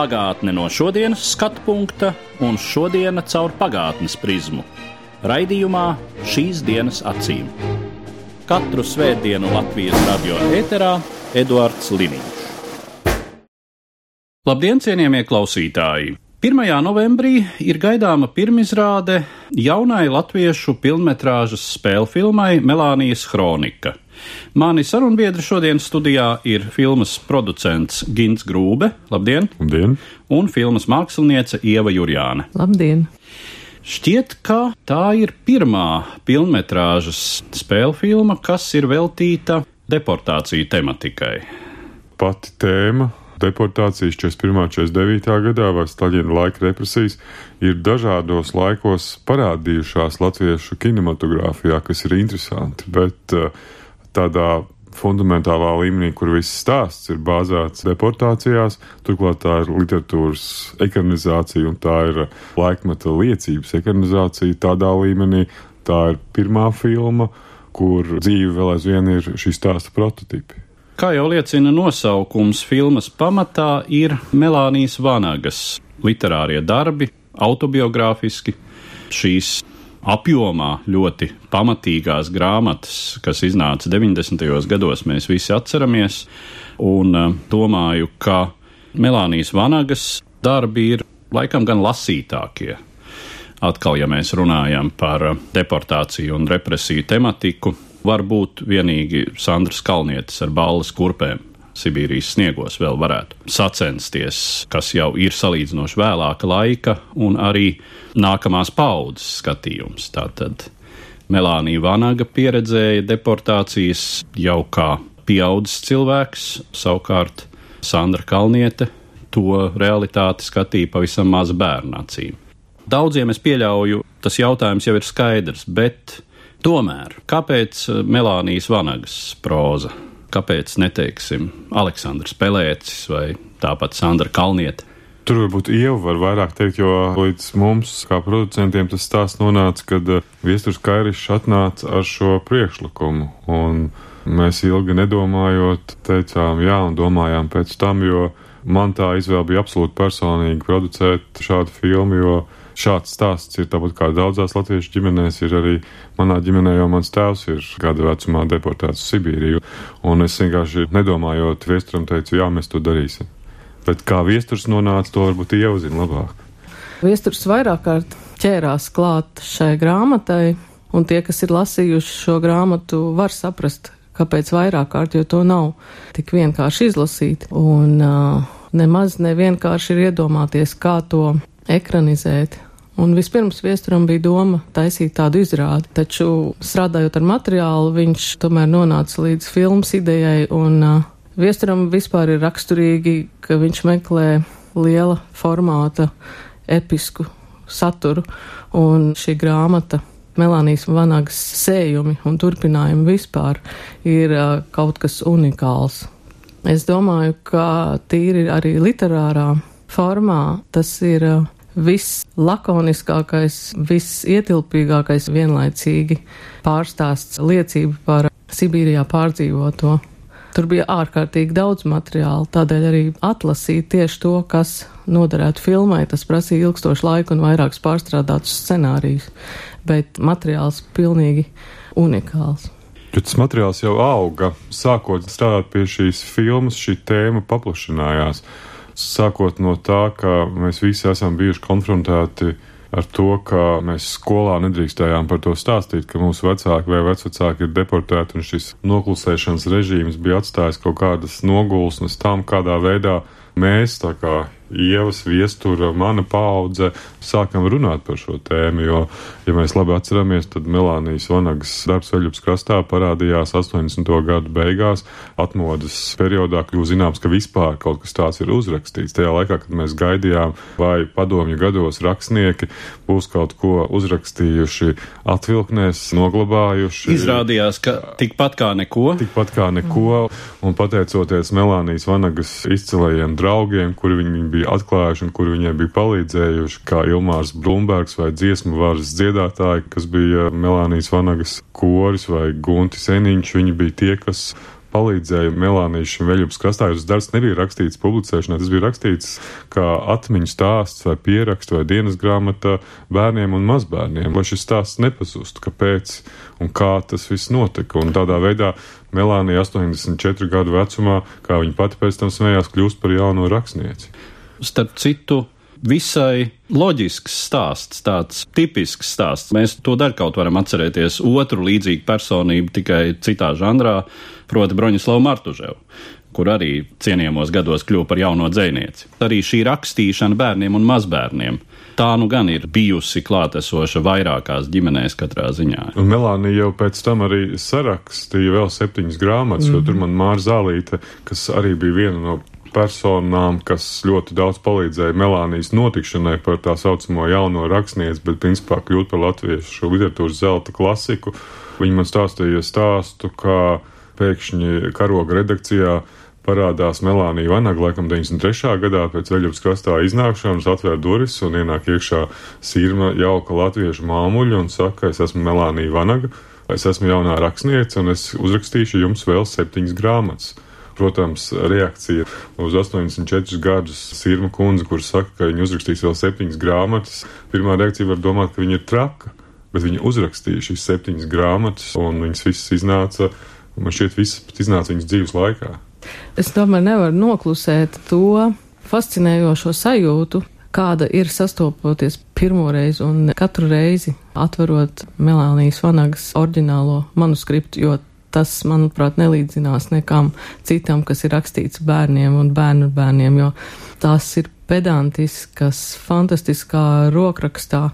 Pagātne no šodienas skatu punkta un šodienas caur pagātnes prizmu. Raidījumā šīs dienas acīm. Katru svētdienu Latvijas radio eterā Eduards Liniņš. Labdien, cienījamie klausītāji! 1. novembrī ir gaidāma pirmizrāde jaunai latviešu filmas spēļu filmai Melānijas Kronika. Mani sarunbiedri šodien studijā ir filmas producents Gins Grūbe, labdien! Labdien! Un filmas māksliniece Ieva Jurjāne. Labdien! Šķiet, ka tā ir pirmā filmas spēļu filma, kas ir veltīta deportāciju tematikai. Pati tēma deportācijas 41. un 49. gadā vai Staļina laika represijas ir dažādos laikos parādījušās latviešu kinematogrāfijā, kas ir interesanti, bet uh, tādā fundamentālā līmenī, kur viss stāsts ir bāzēts deportācijās, turklāt tā ir literatūras ekranizācija un tā ir laikmeta liecības ekranizācija tādā līmenī. Tā ir pirmā filma, kur dzīve vēl aizvien ir šī stāsta prototipi. Kā jau liecina nosaukums, filmas pamatā ir Melānijas Vanagas literārie darbi, autobiogrāfiski. Šīs apjomā ļoti pamatīgās grāmatas, kas iznāca 90. gados, mēs visi atceramies. Un uh, domāju, ka Melānijas Vanagas darbi ir laikam gan lasītākie. Atkal, ja mēs runājam par uh, deportāciju un represiju tematiku, varbūt vienīgi Sandras Kalnietes ar balles kurpēm Sibīrijas sniegos vēl varētu sacensties, kas jau ir salīdzinoši vēlāka laika, un arī nākamās paudzes skatījums. Tātad Melānija Vanaga pieredzēja deportācijas jau kā pieaudzis cilvēks, savukārt Sandra Kalniete to realitāti skatīja pavisam maza bērna acīm. Daudziem es pieļauju, tas jautājums jau ir skaidrs, bet tomēr kāpēc Melānijas Vanagas proza? Kāpēc neteiksim Aleksandrs Pelēcis vai tāpat Sandra Kalniete? Tur varbūt ieva var vairāk teikt, jo līdz mums, kā producentiem, tas stāsts nonāca, kad Viesturs Kairišs atnāca ar šo priekšlikumu. Un mēs ilgi nedomājot, teicām jā un domājām pēc tam, jo man tā izvēle bija absolūti personīgi producēt šādu filmu, jo šāds stāsts ir tāpat kā daudzās latviešu ģimenēs, ir arī manā ģimenē, jo mans tēvs ir gada vecumā deportēts uz Sibīriju. Un es vienkārši nedomājot, viesturam teicu, jā, mēs to darīsim. Bet kā viesturs nonāca, to varbūt ievzina labāk. Viesturs vairāk kārt ķērās klāt šai grāmatai, un tie, kas ir lasījuši šo grāmatu, var saprast, kāpēc vairāk kārt, jo to nav tik vienkārši izlasīt. Un uh, nemaz nevienkārši ir iedomāties, kā to ekranizēt. Un vispirms viesturam bija doma taisīt tādu izrādi, taču strādājot ar materiālu, viņš tomēr nonāca līdz filmas idejai, un uh, viesturam vispār ir raksturīgi, ka viņš meklē liela formāta episku saturu, un šī grāmata Melānijas Vanagas sējumi un turpinājumi vispār ir uh, kaut kas unikāls. Es domāju, ka tīri arī literārā formā tas ir uh, vislakoniskākais, visietilpīgākais vienlaicīgi pārstāsts liecība par Sibīrijā pārdzīvoto. Tur bija ārkārtīgi daudz materiāla, tādēļ arī atlasīt tieši to, kas noderētu filmai. Tas prasīja ilgstošu laiku un vairākus pārstrādātus scenārijus, bet materiāls pilnīgi unikāls. Jo tas materiāls jau auga. Sākot strādāt pie šīs filmas, šī tēma paplašinājās sākot no tā, ka mēs visi esam bijuši konfrontēti ar to, ka mēs skolā nedrīkstējām par to stāstīt, ka mūsu vecāki vai vecvecāki ir deportēti, un šis noklusēšanas režīms bija atstājis kaut kādas nogulsnes tam, kādā veidā mēs, tā kā Ievas, Viestura, mana paudze, sākam runāt par šo tēmu. Jo, ja mēs labi atceramies, tad Melānijas Vanagas darbs Veļups krastā parādījās 80. gadu beigās. Atmodas periodā kļūst zināms, ka vispār kaut kas tāds ir uzrakstīts. Tajā laikā, kad mēs gaidījām, vai padomju gados rakstnieki būs kaut ko uzrakstījuši, atvilknēs, noglabājuši. Izrādījās, ka tikpat kā neko. Tikpat kā neko, un pateicoties Melānijas Vanagas izcilajiem draugiem, kuri viņi bija atklājuši un kur viņai bija palīdzējuši, kā Ilmārs Blumbergs vai dziesmu varas dziedātāji, kas bija Melānijas Vanagas koris vai Guntis Eniņš. Viņi bija tie, kas palīdzēja Melānijas šim veļupas krastā, jo tas darbs nebija rakstīts publicēšanā, tas bija rakstīts kā atmiņu stāsts vai pieraksts vai dienas grāmata bērniem un mazbērniem, lai šis stāsts nepazustu, kāpēc un kā tas viss notika. Un tādā veidā Melānija 84 gadu vecumā, kā viņa pati pēc tam smējās, kļūst par jauno rakstnieci. Starp citu, visai loģisks stāsts, tāds tipisks stāsts. Mēs to dar kaut varam atcerēties otru līdzīgu personību tikai citā žanrā, proti Broņislavu Martuževu kur arī cienījamos gados kļuva par jauno dzēnieci. Arī šī rakstīšana bērniem un mazbērniem. Tā nu gan ir bijusi klātesoša vairākās ģimenēs katrā ziņā. Un Melānija jau pēc tam arī sarakstīja vēl septiņas grāmatas, mm -hmm. jo tur man Māra Zālīte, kas arī bija viena no personām, kas ļoti daudz palīdzēja Melānijas notikšanai par tā saucamo jauno rakstnieci, bet principā kļūt par latviešu literatūras zelta klasiku. Viņi man stāstīja stāstu, kā pēkšņi karoga redakcijā parādās Melānija Vanaga, laikam 93. gadā pēc veļupas krastā iznākšanas, atvēr durvis un ienāk iekšā sirma jauka latviešu māmuļa un saka, es esmu Melānija Vanaga, es esmu jaunā rakstniece un es uzrakstīšu jums vēl septiņas grāmatas. Protams, reakcija uz 84 gadus Sirma kundze, kur saka, ka viņa uzrakstīs vēl septiņas grāmatas, pirmā reakcija var domāt, ka viņa ir traka, bet viņa uzrakstīja šīs septiņas grāmatas, un viņas visas iznāca, man šķiet, visas pat iznāca viņas dzīves laikā. Es tomēr nevaru noklusēt to fascinējošo sajūtu, kāda ir sastopoties pirmo reizi un katru reizi atverot Melānijas Vanagas oriģinālo manuskriptu, jo tas, manuprāt, nelīdzinās nekam citam, kas ir rakstīts bērniem un bērnu bērniem, jo tās ir pedantiskas, fantastiskā rokrakstā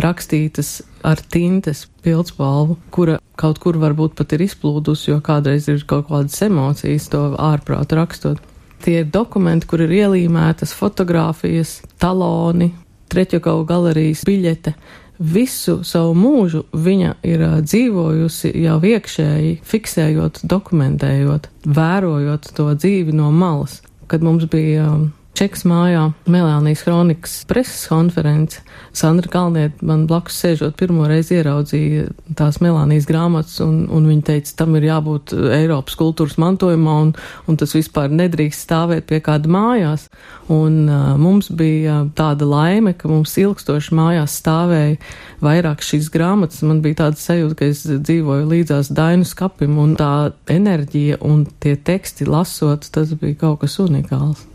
rakstītas ar tintes pildspalvu, kura kaut kur varbūt pat ir izplūdus, jo kādreiz ir kaut kādas emocijas to ārprāt rakstot. Tie ir dokumenti, kur ir ielīmētas fotogrāfijas, taloni, Treķakau galerijas biļete, visu savu mūžu viņa ir dzīvojusi jau iekšēji, fiksējot, dokumentējot, vērojot to dzīvi no malas. Kad mums bija Čekas mājā Melānijas Kronikas preses konference. Sandra Kalniet man blakus sēžot pirmo reizi ieraudzīja tās Melānijas grāmatas, un, un viņa teica, tam ir jābūt Eiropas kultūras mantojumā, un, un tas vispār nedrīkst stāvēt pie kāda mājās. Un uh, mums bija tāda laime, ka mums ilgstoši mājās stāvēja vairāk šīs grāmatas. Man bija tāda sajūta, ka es dzīvoju līdzās Dainu skapim, un tā enerģija un tie teksti lasot, tas bija kaut kas unikāls.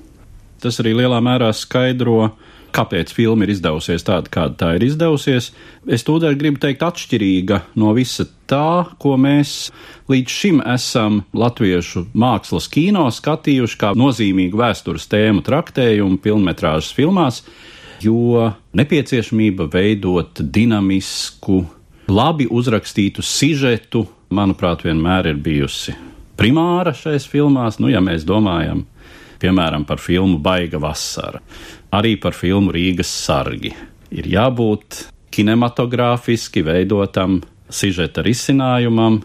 Tas arī lielā mērā skaidro, kāpēc filma ir izdevusies tāda, kāda tā ir izdevusies. Es tūdaļ gribu teikt atšķirīga no visa tā, ko mēs līdz šim esam latviešu mākslas kino skatījuši kā nozīmīgu vēstures tēmu traktējumu filmetrāžas filmās, jo nepieciešamība veidot dinamisku, labi uzrakstītu sižetu, manuprāt, vienmēr ir bijusi primāra šais filmās, nu, ja mēs domājam piemēram, par filmu Baiga vasara, arī par filmu Rīgas sargi. Ir jābūt kinematogrāfiski veidotam sižeta risinājumam.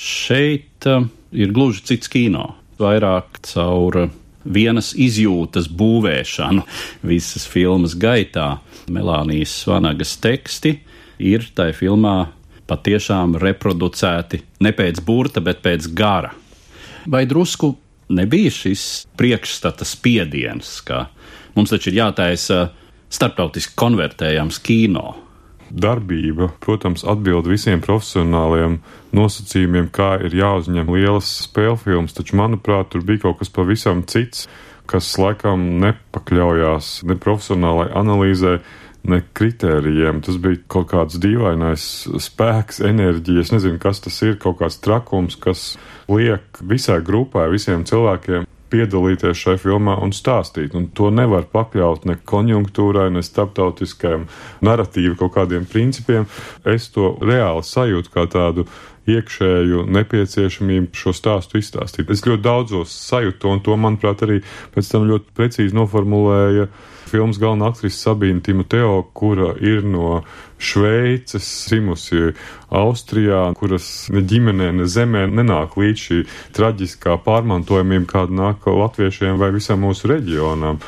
Šeit uh, ir gluži cits kino, vairāk caur vienas izjūtas būvēšanu visas filmas gaitā. Melānijas Svanagas teksti ir tajā filmā patiešām reproducēti ne pēc burta, bet pēc gara. Vai drusku nebija šis priekšstata spiediens, ka mums taču ir jātaisa starptautiski konvertējams kino. Darbība, protams, atbild visiem profesionāliem nosacījumiem, kā ir jāuzņem lielas spēļu filmas, taču, manuprāt, tur bija kaut kas pavisam cits, kas laikam nepakļaujās ne profesionālai analīzē, ne kritērijiem. Tas bija kaut kāds dīvainais spēks, enerģija. Es nezinu, kas tas ir, kaut kāds trakums, kas liek visai grupai, visiem cilvēkiem piedalīties šajā filmā un stāstīt. Un to nevar pakļaut ne konjunktūrai, ne starptautiskajam narratīvam, kaut kādiem principiem. Es to reāli sajūtu kā tādu iekšēju nepieciešamību šo stāstu izstāstīt. Es ļoti daudzos sajūtu, un to, manuprāt, arī pēc tam ļoti precīzi noformulēja filmas galvenā aktrise Sabīna Timoteo, kura ir no Šveices, dzimusi Austrijā, kuras ne ģimenē, ne zemē nenāk līdz šī traģiskā pārmantojumība, kāda nāk latviešiem vai visam mūsu reģionam.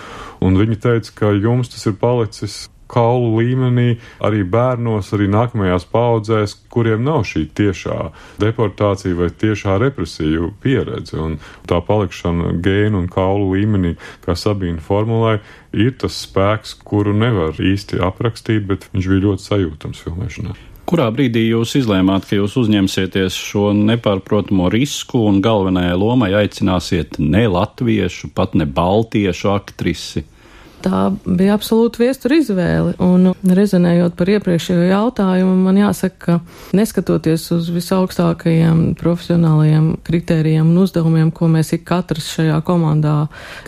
Un viņa teica, ka jums tas ir palicis kaulu līmenī, arī bērnos, arī nākamajās paudzēs, kuriem nav šī tiešā deportācija vai tiešā represiju pieredze. Un tā palikšana gēnu un kaulu līmenī, kā Sabīna formulēja, ir tas spēks, kuru nevar īsti aprakstīt, bet viņš bija ļoti sajūtams filmēšanā. Kurā brīdī jūs izlēmāt, ka jūs uzņemsieties šo nepārprotamo risku un galvenajai lomai aicināsiet ne latviešu, pat ne baltiešu aktrisi? Tā bija absolūti viestura izvēle. Un rezonējot par iepriekšējo jautājumu, man jāsaka, ka neskatoties uz visaugstākajiem profesionālajiem kritērijiem un uzdevumiem, ko mēs ik katrs šajā komandā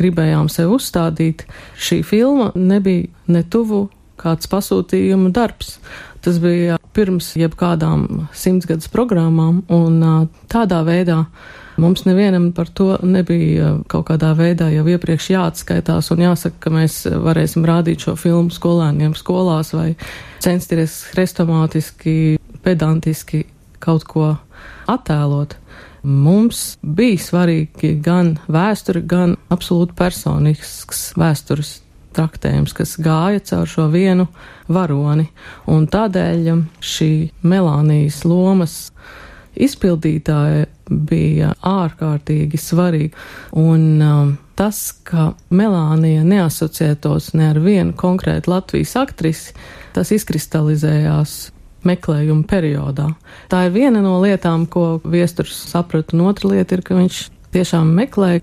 gribējām sev uzstādīt, šī filma nebija ne tuvu kāds pasūtījuma darbs. Tas bija pirms jebkādām simtsgadus programmām, un tādā veidā Mums nevienam par to nebija kaut kādā veidā jau iepriekš jāatskaitās un jāsaka, ka mēs varēsim rādīt šo filmu skolēniem skolās vai censties hrestomātiski, pedantiski kaut ko attēlot. Mums bija svarīgi gan vēsture, gan absolūti personisks vēstures traktējums, kas gāja caur šo vienu varoni, un tādēļ šī Melānijas lomas izpildītāja bija ārkārtīgi svarīga. Un um, tas, ka Melānija neasociētos ne ar vienu konkrētu Latvijas aktrisi, tas izkristalizējās meklējuma periodā. Tā ir viena no lietām, ko viesturs saprata, un otra lieta ir, ka viņš tiešām meklēja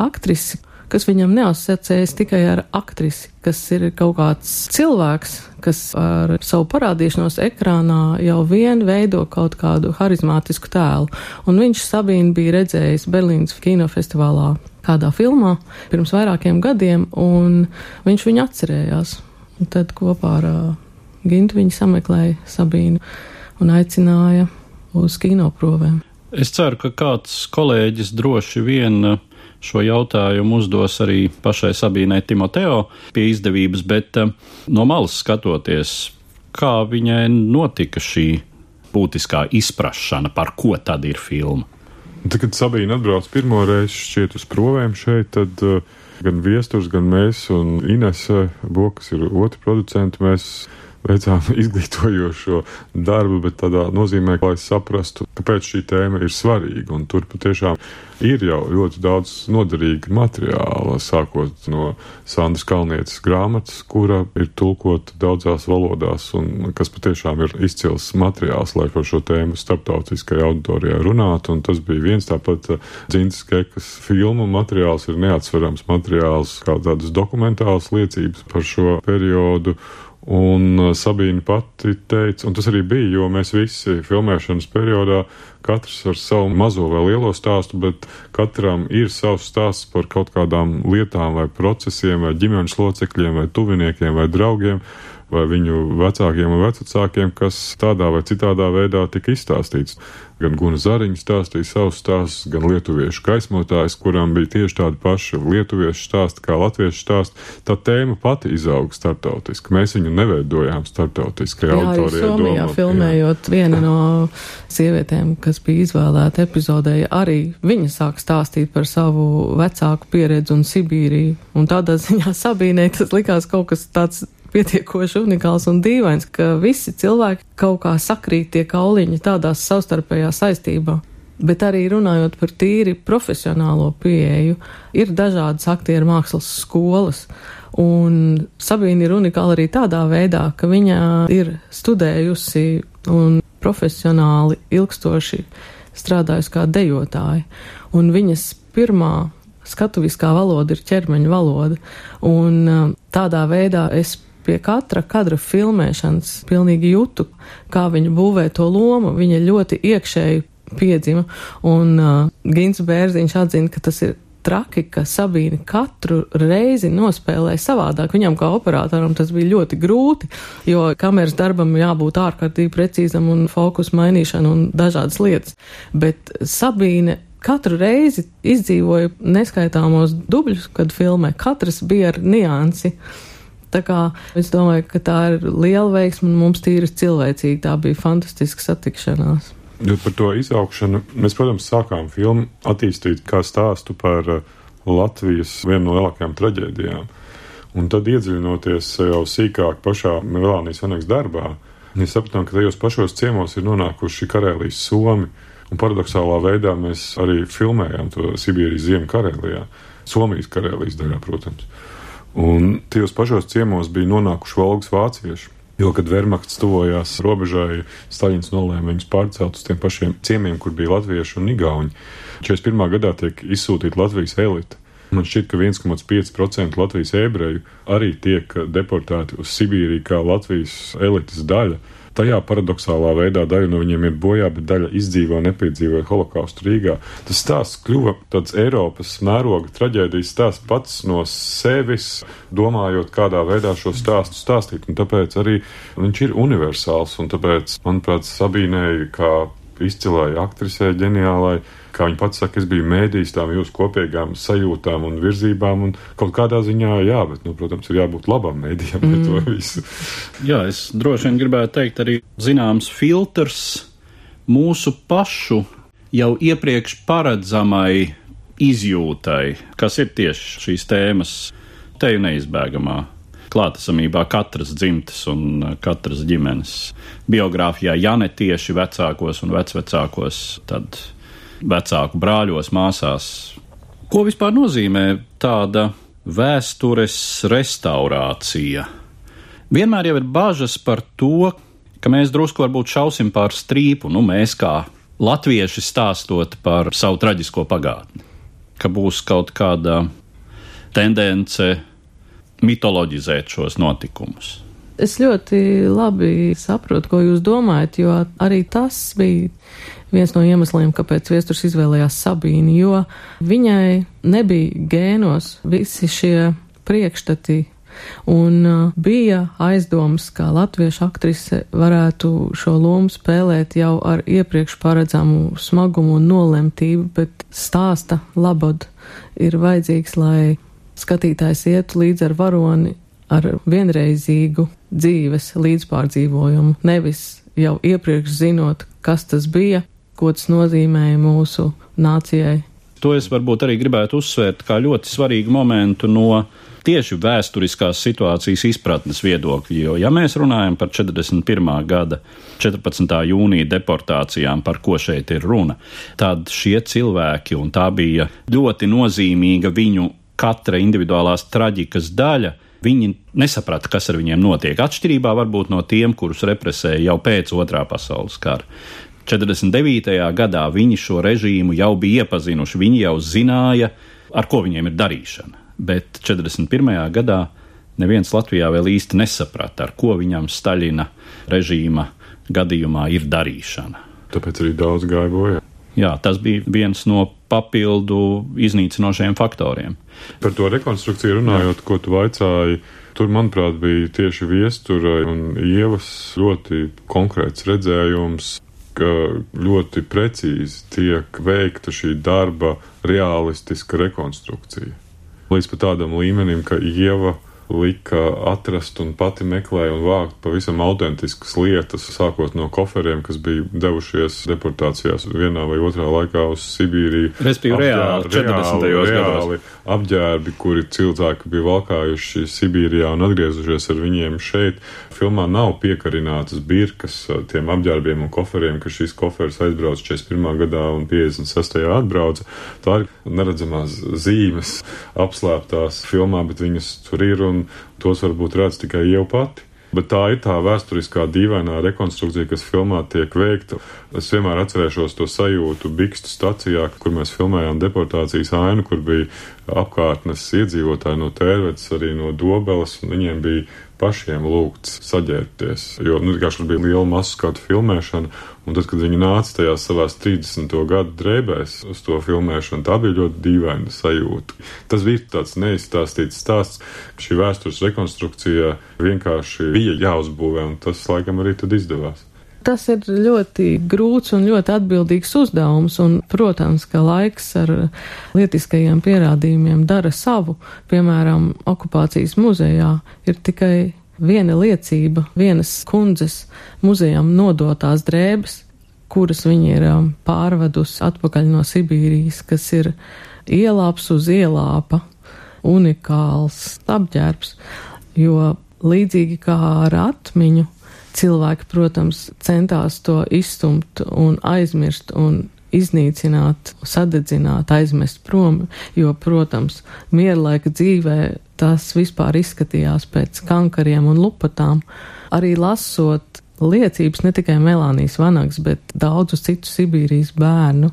aktrisi, kas viņam neasociējas tikai ar aktrisi, kas ir kaut kāds cilvēks, kas ar savu parādīšanos ekrānā jau vien veido kaut kādu harizmātisku tēlu. Un viņš Sabīnu bija redzējis Berlīnas kinofestivālā kādā filmā pirms vairākiem gadiem, un viņš viņu atcerējās. Un tad kopā ar uh, Gintu viņi sameklēja Sabīnu un aicināja uz kinoprovēm. Es ceru, ka kāds kolēģis droši vien šo jautājumu uzdos arī pašai Sabīnai Timoteo pie izdevības, bet eh, no malas skatoties, kā viņai notika šī būtiskā izprašana, par ko tad ir filma. Tad, kad Sabīna atbrauc pirmo reizi šķiet uz provēm šeit, tad uh, gan Viesturs, gan mēs un Inese Bokas ir otri producenti, mēs veicām izglītojošo darbu, bet tādā nozīmē, lai saprastu, kāpēc šī tēma ir svarīga. Un tur patiešām ir jau ļoti daudz noderīga materiāla, sākot no Sandras Kalnietes grāmatas, kura ir tulkota daudzās valodās, un kas patiešām ir izcils materiāls, lai par šo tēmu starptautiskajā auditorijā runātu. Un tas bija viens tāpat uh, Dzintas Kekas filmu materiāls, ir neatsverams materiāls, kā tādas dokumentālas liecības par šo periodu. Un uh, Sabīna pati teica, un tas arī bija, jo mēs visi filmēšanas periodā, katrs ar savu mazo vai lielo stāstu, bet katram ir savs stāsts par kaut kādām lietām vai procesiem, vai ģimenes locekļiem, vai tuviniekiem, vai draugiem vai viņu vecākiem un vecākiem, kas tādā vai citādā veidā tika izstāstīts. Gan Guna Zariņš stāstīja savus stāstus, gan lietuviešu gaismotājs, kuram bija tieši tādi paši lietuviešu stāsti kā latviešu stāsti. Tā tēma pati izauga starptautiski. Mēs viņu neveidojām starptautiski. Jā, arī Somijā domāt, filmējot jā. viena no sievietēm, kas bija izvēlēta epizodē, arī viņa sāk stāstīt par savu vecāku pieredzi un Sibīriju. Un tādā ziņā Sabīnei tas likās kaut kas tāds pietiekoši unikāls un dīvains, ka visi cilvēki kaut kā sakrīt tie kauliņi tādās savstarpējā saistībā. Bet arī runājot par tīri profesionālo pieeju, ir dažādas aktieru mākslas skolas. Un Sabīna ir unikāla arī tādā veidā, ka viņa ir studējusi un profesionāli ilgstoši strādājusi kā dejotāja. Un viņas pirmā skatuviskā valoda ir ķermeņa valoda. Un um, tādā veidā es pie katra kadra filmēšanas pilnīgi jūtu, kā viņa būvē to lomu. Viņa ļoti iekšēji piedzima, un uh, Gins Bērziņš atzina, ka tas ir traki, ka Sabīne katru reizi nospēlēja savādāk. Viņam kā operatoram tas bija ļoti grūti, jo kameras darbam jābūt ārkārtīgi precīzam un fokus mainīšana un dažādas lietas. Bet Sabīne katru reizi izdzīvoja neskaitāmos dubļus, kad filmē. Katrs bija ar niansi. Tā kā es domāju, ka tā ir liela veiksma un mums tīri cilvēcīgi tā bija fantastiska satikšanās. Jo par to izaugšanu mēs, protams, sākām filmu attīstīt kā stāstu par uh, Latvijas vienu no lielākajām traģēdijām. Un tad iedziļinoties jau sīkāk pašā Melānijas Vanaks darbā, mēs sapratām, ka tajos pašos ciemos ir nonākuši Karēlijas Somi. Un paradoxālā veidā mēs arī filmējām to Sibīrijas ziemu Karēlijā, Somijas Karēlijas daļā, protams. Un tajos pašos ciemos bija nonākuši valgas vācieši. Jo, kad Vermakts tuvojās robežai, Staļins nolēma viņus pārcelt uz tiem pašiem ciemiemiem, kur bija latvieši un igauņi. 41. gadā tiek izsūtīta Latvijas elite. Man šķiet, ka 1,5% Latvijas ebreju arī tiek deportēti uz Sibīriju kā Latvijas elites daļa. Tajā paradoxālā veidā daļa no viņiem iet bojā, bet daļa izdzīvo nepiedzīvoja holokaustu Rīgā. Tas stāsts kļuva tāds Eiropas mēroga traģēdijas stāsts pats no sevis, domājot, kādā veidā šo stāstu stāstīt. Un tāpēc arī viņš ir universāls. Un tāpēc, manuprāt, Sabīnei, kā izcilai aktrisei, ģeniālai, kā viņa pats saka, es biju mēdījis tām jūsu kopīgām sajūtām un virzībām, un kaut kādā ziņā, jā, bet, nu, protams, ir jābūt labam mēdījam mm. to visu. Jā, es droši vien gribētu teikt arī zināms filtrs mūsu pašu jau iepriekš paredzamai izjūtai, kas ir tieši šīs tēmas teju neizbēgamā klātesamībā katras dzimtes un katras ģimenes biogrāfijā, ja ne tieši vecākos un vecvecākos, tad vecāku brāļos, māsās. Ko vispār nozīmē tāda vēstures restaurācija? Vienmēr jau ir bažas par to, ka mēs drusku varbūt šausim pār strīpu, nu mēs kā latvieši stāstot par savu traģisko pagātni, ka būs kaut kāda tendence mitoloģizēt šos notikumus. Es ļoti labi saprotu, ko jūs domājat, jo arī tas bija viens no iemesliem, kāpēc Viesturs izvēlējās Sabīni, jo viņai nebija gēnos visi šie priekšstati. Un uh, bija aizdoms, ka latviešu aktrise varētu šo lomu spēlēt jau ar iepriekš paredzamu smagumu un nolemtību, bet stāsta labad ir vajadzīgs, lai skatītājs ietu līdz ar varoni ar vienreizīgu dzīves līdzpārdzīvojumu, nevis jau iepriekš zinot, kas tas bija, ko tas nozīmēja mūsu nācijai. To es varbūt arī gribētu uzsvērt kā ļoti svarīgu momentu no tieši vēsturiskās situācijas izpratnes viedokļa. Jo, ja mēs runājam par 41. gada 14. jūnija deportācijām, par ko šeit ir runa, tad šie cilvēki, un tā bija ļoti nozīmīga viņu katra individuālās traģikas daļa, viņi nesaprata, kas ar viņiem notiek. Atšķirībā varbūt no tiem, kurus represēja jau pēc otrā pasaules kara. 49. gadā viņi šo režīmu jau bija iepazinuši, viņi jau zināja, ar ko viņiem ir darīšana. Bet 41. gadā neviens Latvijā vēl īsti nesaprata, ar ko viņam Staļina režīma gadījumā ir darīšana. Tāpēc arī daudz gāja bojā. Jā, tas bija viens no papildu iznīcinošiem faktoriem. Par to rekonstrukciju runājot, Jā. ko tu vaicāji, tur, manuprāt, bija tieši viesturai un ievas ļoti konkrēts redzējums, ka ļoti precīzi tiek veikta šī darba realistiska rekonstrukcija. Līdz pat tādam līmenim, ka ieva lika atrast un pati meklēja un vākt pavisam autentiskas lietas, sākot no koferiem, kas bija devušies deportācijās vienā vai otrā laikā uz Sibīriju. Respektīvi, reāli, 40. reāli, reāli apģērbi, kuri cilvēki bija valkājuši Sibīrijā un atgriezušies ar viņiem šeit. Filmā nav piekarinātas birkas tiem apģērbiem un koferiem, ka šīs koferis aizbrauc 41. gadā un 56. atbrauca. Tā ir neredzamās zīmes apslēptās filmā, bet viņas tur ir un tos varbūt redz tikai jau pati. Bet tā ir tā vēsturiskā dīvainā rekonstrukcija, kas filmā tiek veikta. Es vienmēr atcerēšos to sajūtu Bikstu stacijā, kur mēs filmējām deportācijas ainu, kur bija apkārtnes iedzīvotāji no Tērvedes, arī no Dobeles, un viņiem bija pašiem lūgts saģērbties. Jo, nu, vienkārši bija liela masu skatu filmēšana, un tad, kad viņi nāca tajās savās 30. gadu drēbēs uz to filmēšanu, tā bija ļoti dīvaina sajūta. Tas bija tāds neizstāstīts stāsts, šī vēstures rekonstrukcija vienkārši bija jāuzbūvē, un tas laikam arī tad izdevās. Tas ir ļoti grūts un ļoti atbildīgs uzdevums, un, protams, ka laiks ar lietiskajiem pierādījumiem dara savu. Piemēram, okupācijas muzejā ir tikai viena liecība, vienas kundzes muzejam nodotās drēbes, kuras viņa ir um, pārvedusi atpakaļ no Sibīrijas, kas ir ielāps uz ielāpa, unikāls apģērbs, jo līdzīgi kā ar atmiņu, cilvēki, protams, centās to izstumt un aizmirst un iznīcināt, sadedzināt, aizmest prom, jo, protams, mierlaika dzīvē tas vispār izskatījās pēc kankariem un lupatām. Arī lasot liecības, ne tikai Melānijas vanagas, bet daudzus citus Sibīrijas bērnu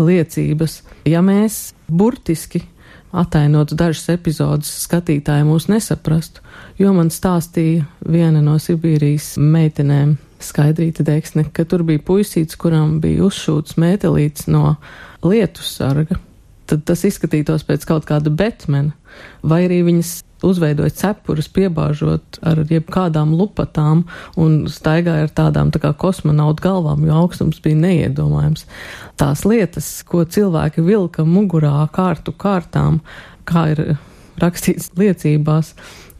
liecības, ja mēs burtiski atainotu dažas epizodes, skatītāji mūs nesaprastu, jo man stāstīja viena no Sibīrijas meitenēm, Skaidrīta Deksne, ka tur bija puisīts, kuram bija uzšūts mētelīts no lietus sarga. Tad tas izskatītos pēc kaut kāda Batmana, vai arī viņas uzveidoja cepures, piebāžot ar jebkādām lupatām un staigāja ar tādām tā kā kosmonautu galvām, jo augstums bija neiedomājams. Tās lietas, ko cilvēki vilka mugurā kārtu kārtām, kā ir rakstīts liecībās,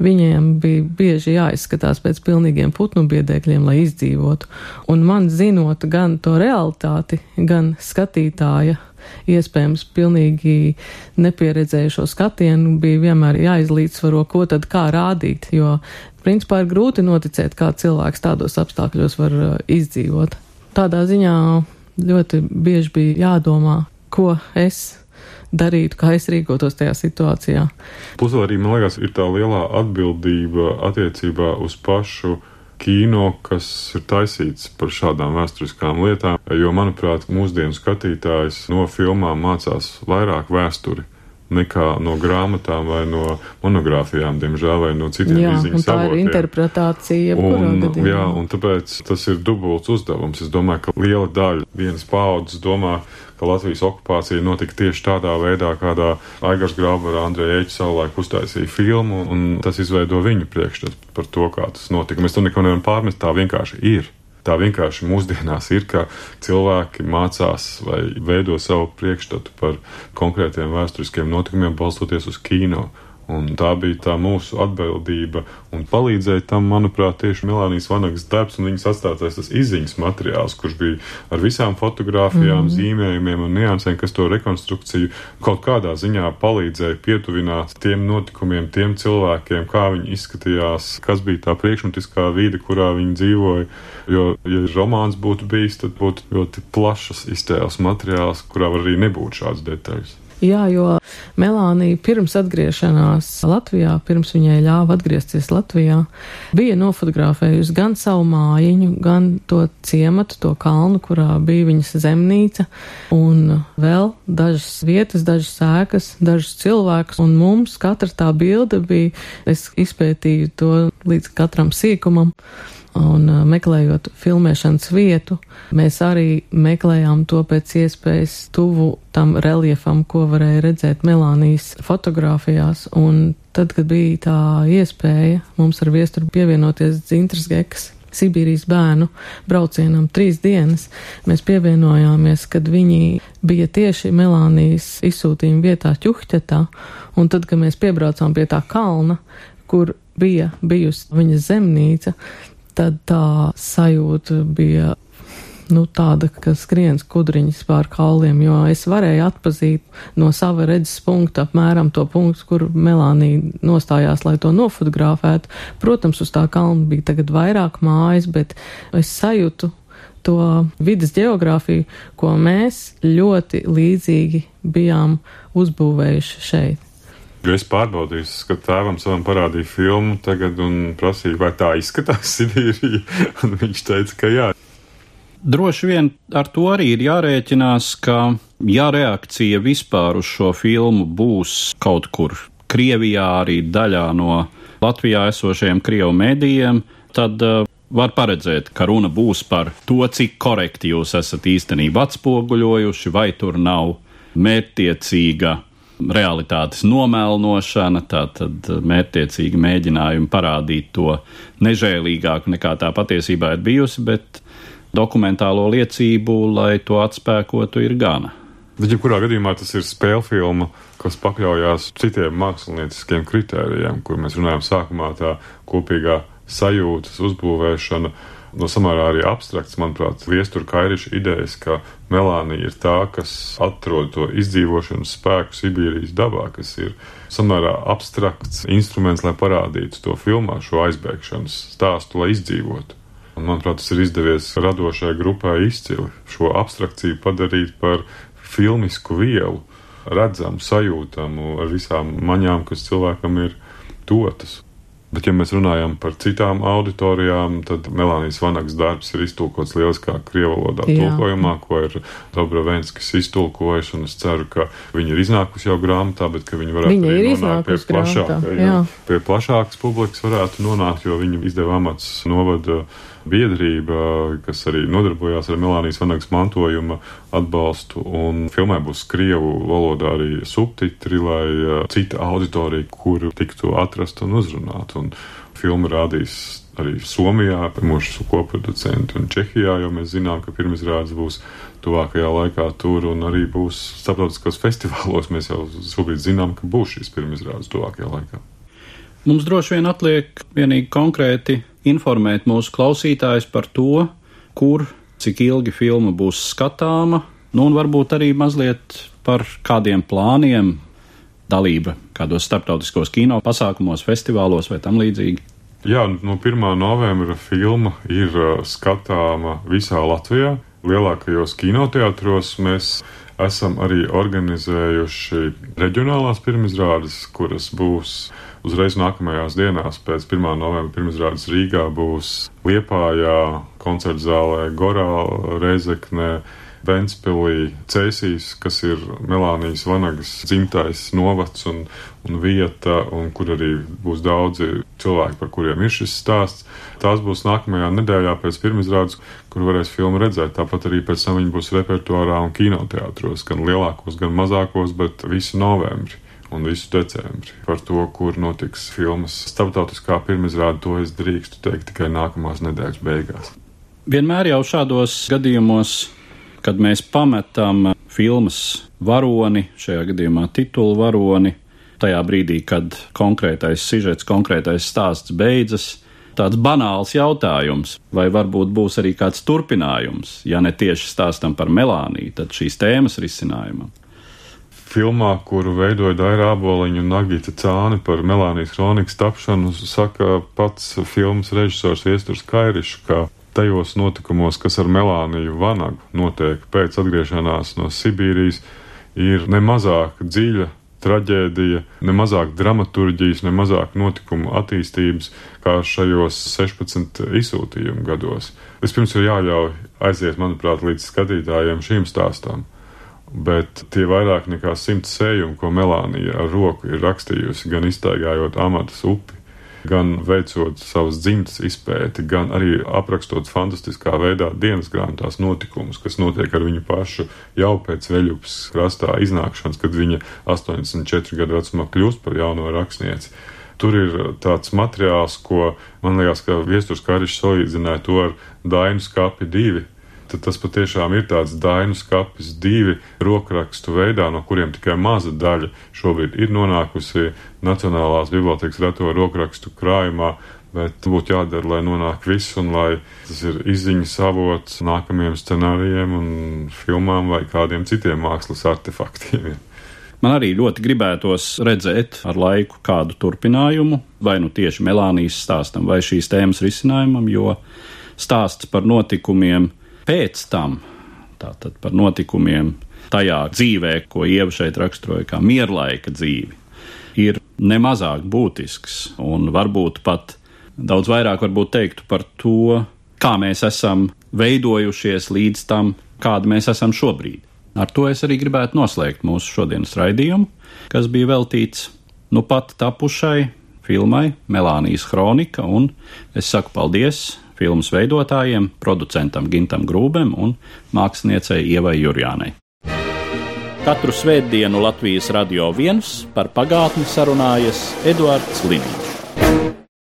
viņiem bija bieži jāizskatās pēc pilnīgiem putnu biedēkļiem, lai izdzīvotu. Un man zinot gan to realitāti, gan skatītāja iespējams pilnīgi nepieredzējušo skatienu, bija vienmēr jāizlīdzvaro, ko tad kā rādīt, jo principā ir grūti noticēt, kā cilvēks tādos apstākļos var uh, izdzīvot. Tādā ziņā ļoti bieži bija jādomā, ko es darītu, kā es rīkotos tajā situācijā. Plus arī, man liekas, ir tā lielā atbildība attiecībā uz pašu kino, kas ir taisīts par šādām vēsturiskām lietām, jo, manuprāt, mūsdienu skatītājs no filmām mācās vairāk vēsturi nekā no grāmatām vai no monogrāfijām, diemžēl, vai no citiem Jā, izziņas un tā avotiem. ir interpretācija. Un, jā, un tāpēc tas ir dubults uzdevums. Es domāju, ka liela daļa vienas paudzes domā, ka Latvijas okupācija notika tieši tādā veidā, kādā Aigars Grauber, Andrei Eķis savulaik uztaisīja filmu, un tas izveido viņu priekšstatu par to, kā tas notika. Mēs to neko nevaram pārmest, tā vienkārši ir. Tā vienkārši mūsdienās ir, ka cilvēki mācās vai veido savu priekšstatu par konkrētiem vēsturiskiem notikumiem, balstoties uz kino. Un tā bija tā mūsu atbildība, un palīdzēja tam, manuprāt, tieši Melānijas Vanagas darbs un viņas atstātais tas izziņas materiāls, kurš bija ar visām fotogrāfijām, mm -hmm. zīmējumiem un niansēm, kas to rekonstrukciju kaut kādā ziņā palīdzēja pietuvināt tiem notikumiem, tiem cilvēkiem, kā viņi izskatījās, kas bija tā priekšmetiskā vide, kurā viņi dzīvoja. Jo, ja romāns būtu bijis, tad būtu ļoti plašas iztēles materiāls, kurā var arī nebūt šāds detaļas. Jā, jo Melānija pirms atgriešanās Latvijā, pirms viņai ļāva atgriezties Latvijā, bija nofotografējusi gan savu mājiņu, gan to ciematu, to kalnu, kurā bija viņas zemnīca, un vēl dažas vietas, dažas sēkas, dažus cilvēkus, un mums katra tā bilde bija, es izpētīju to līdz katram sīkumam, un uh, meklējot filmēšanas vietu, mēs arī meklējām to pēc iespējas tuvu tam reliefam, ko varēja redzēt Melānijas fotografijās. Un tad, kad bija tā iespēja mums ar viesturu pievienoties Dzintras Gekas Sibīrijas bērnu braucienam trīs dienas, mēs pievienojāmies, kad viņi bija tieši Melānijas izsūtījuma vietā Ķuhķetā, un tad, kad mēs piebraucām pie tā kalna, kur bija bijusi viņas zemnīca, tad tā sajūta bija nu, tāda, ka skrien skudriņas pār kauliem, jo es varēju atpazīt no sava redzes punkta apmēram to punktu, kur Melānija nostājās, lai to nofotografētu. Protams, uz tā kalna bija tagad vairāk mājas, bet es sajūtu to vidas geogrāfiju, ko mēs ļoti līdzīgi bijām uzbūvējuši šeit. Jo es pārbaudīju, ka tēvam savam parādīja filmu tagad un prasīju, vai tā izskatās Sibīrija, un viņš teica, ka jā. Droši vien ar to arī ir jārēķinās, ka, ja reakcija vispār uz šo filmu būs kaut kur Krievijā, arī daļā no Latvijā esošajiem Krievu mēdījiem, tad uh, var paredzēt, ka runa būs par to, cik korekti jūs esat īstenībā atspoguļojuši, vai tur nav mērķtiecīga realitātes nomēlnošana, tātad mērķtiecīgi mēģinājumi parādīt to nežēlīgāk nekā tā patiesībā ir bijusi, bet dokumentālo liecību, lai to atspēkotu, ir gana. Bet, ja kurā gadījumā tas ir spēļu filma, kas pakļaujās citiem mākslinieciskiem kritērijiem, kur mēs runājam sākumā, tā kopīgā sajūtas uzbūvēšana, no samērā arī abstrakts, manuprāt, viestura kairiša idejas, ka melānija ir tā, kas atrod to izdzīvošanas spēku Sibīrijas dabā, kas ir samērā abstrakts instruments, lai parādītu to filmā, šo aizbēgšanas stāstu, lai izdzīvotu. Un, manuprāt, tas ir izdevies radošai grupai izcili šo abstrakciju padarīt par filmisku vielu, redzamu, sajūtamu ar visām maņām, kas cilvēkam ir dotas. Bet, ja mēs runājam par citām auditorijām, tad Melānijas Vanagas darbs ir iztulkots lieliskā krievu valodā tulkojumā, ko ir Dobrovenskis iztulkojis, un es ceru, ka viņa ir iznākusi jau grāmatā, bet ka viņa varētu viņa arī nonākt pie, plašāka, jā. pie plašākas publikas varētu nonākt, jo viņa izdeva amats novada biedrība, kas arī nodarbojās ar Melānijas Vanagas mantojuma atbalstu, un filmē būs krievu valodā arī subtitri, lai uh, cita auditorija, kuru tiktu atrast un uzrunāt. Un filmu rādīs arī Somijā, mūsu koproducenti un Čehijā, jo mēs zinām, ka pirmizrādes būs tuvākajā laikā tur un arī būs starptautiskos festivālos. Mēs jau šobrīd zinām, ka būs šīs pirmizrādes tuvākajā laikā. Mums droši vien atliek vienīgi konkrēti informēt mūsu klausītājus par to, kur, cik ilgi filma būs skatāma, nu un varbūt arī mazliet par kādiem plāniem, dalība kādos starptautiskos kino pasākumos, festivālos vai tam līdzīgi. Jā, no 1. novembra filma ir skatāma visā Latvijā. Lielākajos kinoteātros mēs esam arī organizējuši reģionālās pirmizrādes, kuras būs uzreiz nākamajās dienās pēc 1. novembra pirmizrādes Rīgā būs Liepājā, koncerta zālē Gorā, Reizeknē, Ventspilī, Cēsīs, kas ir Melānijas Vanagas dzimtais novads un, un vieta, un kur arī būs daudzi cilvēki, par kuriem ir šis stāsts. Tās būs nākamajā nedēļā pēc pirmizrādes, kur varēs filmu redzēt. Tāpat arī pēc tam viņi būs repertuārā un kinoteātros, gan lielākos, gan mazākos, bet visu novembri un visu decembri. Par to, kur notiks filmas starptautiskā pirmizrāde, to es drīkstu teikt tikai nākamās nedēļas beigās. Vienmēr jau šādos gadījumos, kad mēs pametam filmas varoni, šajā gadījumā titulu varoni, tajā brīdī, kad konkrētais sižets, konkrētais stāsts beidzas, tāds banāls jautājums, vai varbūt būs arī kāds turpinājums, ja ne tieši stāstam par melāniju, tad šīs tēmas risinājumam filmā, kuru veidoja Daira Aboliņa un Nagita Cāni par Melānijas kronikas tapšanu, saka pats filmas režisors Iesturs Kairišs, ka tajos notikumos, kas ar Melāniju Vanagu notiek pēc atgriešanās no Sibīrijas, ir nemazāk dziļa traģēdija, ne mazāk dramaturģijas, ne mazāk notikumu attīstības kā šajos 16 izsūtījumu gados. Vispirms ir jāļauj aiziet, manuprāt, līdz skatītājiem šīm stāstām bet tie vairāk nekā simts sējumi, ko Melānija ar roku ir rakstījusi, gan iztaigājot amatas upi, gan veicot savas dzimtas izpēti, gan arī aprakstot fantastiskā veidā dienas grāmatās notikumus, kas notiek ar viņu pašu jau pēc veļupas krastā iznākšanas, kad viņa 84 gadu vecumā kļūst par jauno rakstnieci. Tur ir tāds materiāls, ko man liekas, ka Viestures Karišs salīdzināja to ar Dainu skāpi divi, tad tas patiešām ir tāds dainu skapis divi rokrakstu veidā, no kuriem tikai maza daļa šobrīd ir nonākusi Nacionālās bibliotekas reto rokrakstu krājumā. Bet būtu jādara, lai nonāk viss, un lai tas ir izziņas avots nākamajiem scenārijiem, un filmām vai kādiem citiem mākslas artefaktiem. Man arī ļoti gribētos redzēt ar laiku kādu turpinājumu, vai nu tieši Melānijas stāstam, vai šīs tēmas risinājumam, jo stāsts par notikumiem pēc tam, tātad par notikumiem tajā dzīvē, ko Ieva šeit raksturoja kā mierlaika dzīvi, ir nemazāk būtisks un varbūt pat daudz vairāk varbūt teiktu par to, kā mēs esam veidojušies līdz tam, kāda mēs esam šobrīd. Ar to es arī gribētu noslēgt mūsu šodienas raidījumu, kas bija veltīts nu pat tapušai filmai Melānijas Kronika, un es saku paldies filmas veidotājiem, producentam Gintam Grūbem un māksliniecei Ievai Jurjānai. Katru svētdienu Latvijas radio viens par pagātni sarunājas Eduards Līniju.